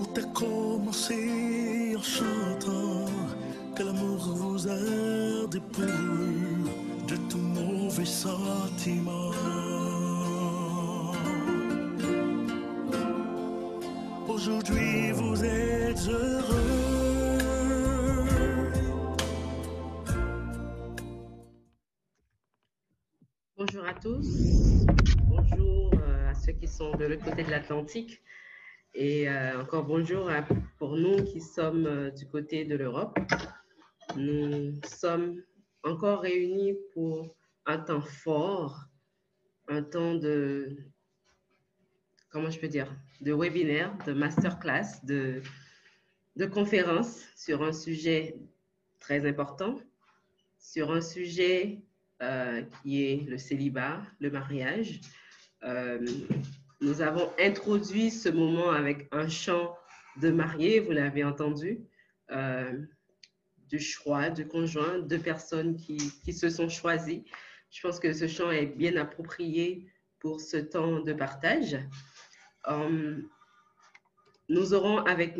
Tout a commencé en chantant que l'amour vous a dépouillé de tout mauvais sentiment. Aujourd'hui vous êtes heureux. Bonjour à tous. Bonjour euh, à ceux qui sont de l'autre côté de l'Atlantique. Et euh, encore bonjour pour nous qui sommes euh, du côté de l'Europe. Nous sommes encore réunis pour un temps fort, un temps de, comment je peux dire, de webinaire, de masterclass, de, de conférence sur un sujet très important, sur un sujet euh, qui est le célibat, le mariage. Nous avons introduit ce moment avec un chant de marié, vous l'avez entendu, euh, du choix du conjoint, deux personnes qui, qui se sont choisies. Je pense que ce chant est bien approprié pour ce temps de partage. Euh, nous aurons avec nous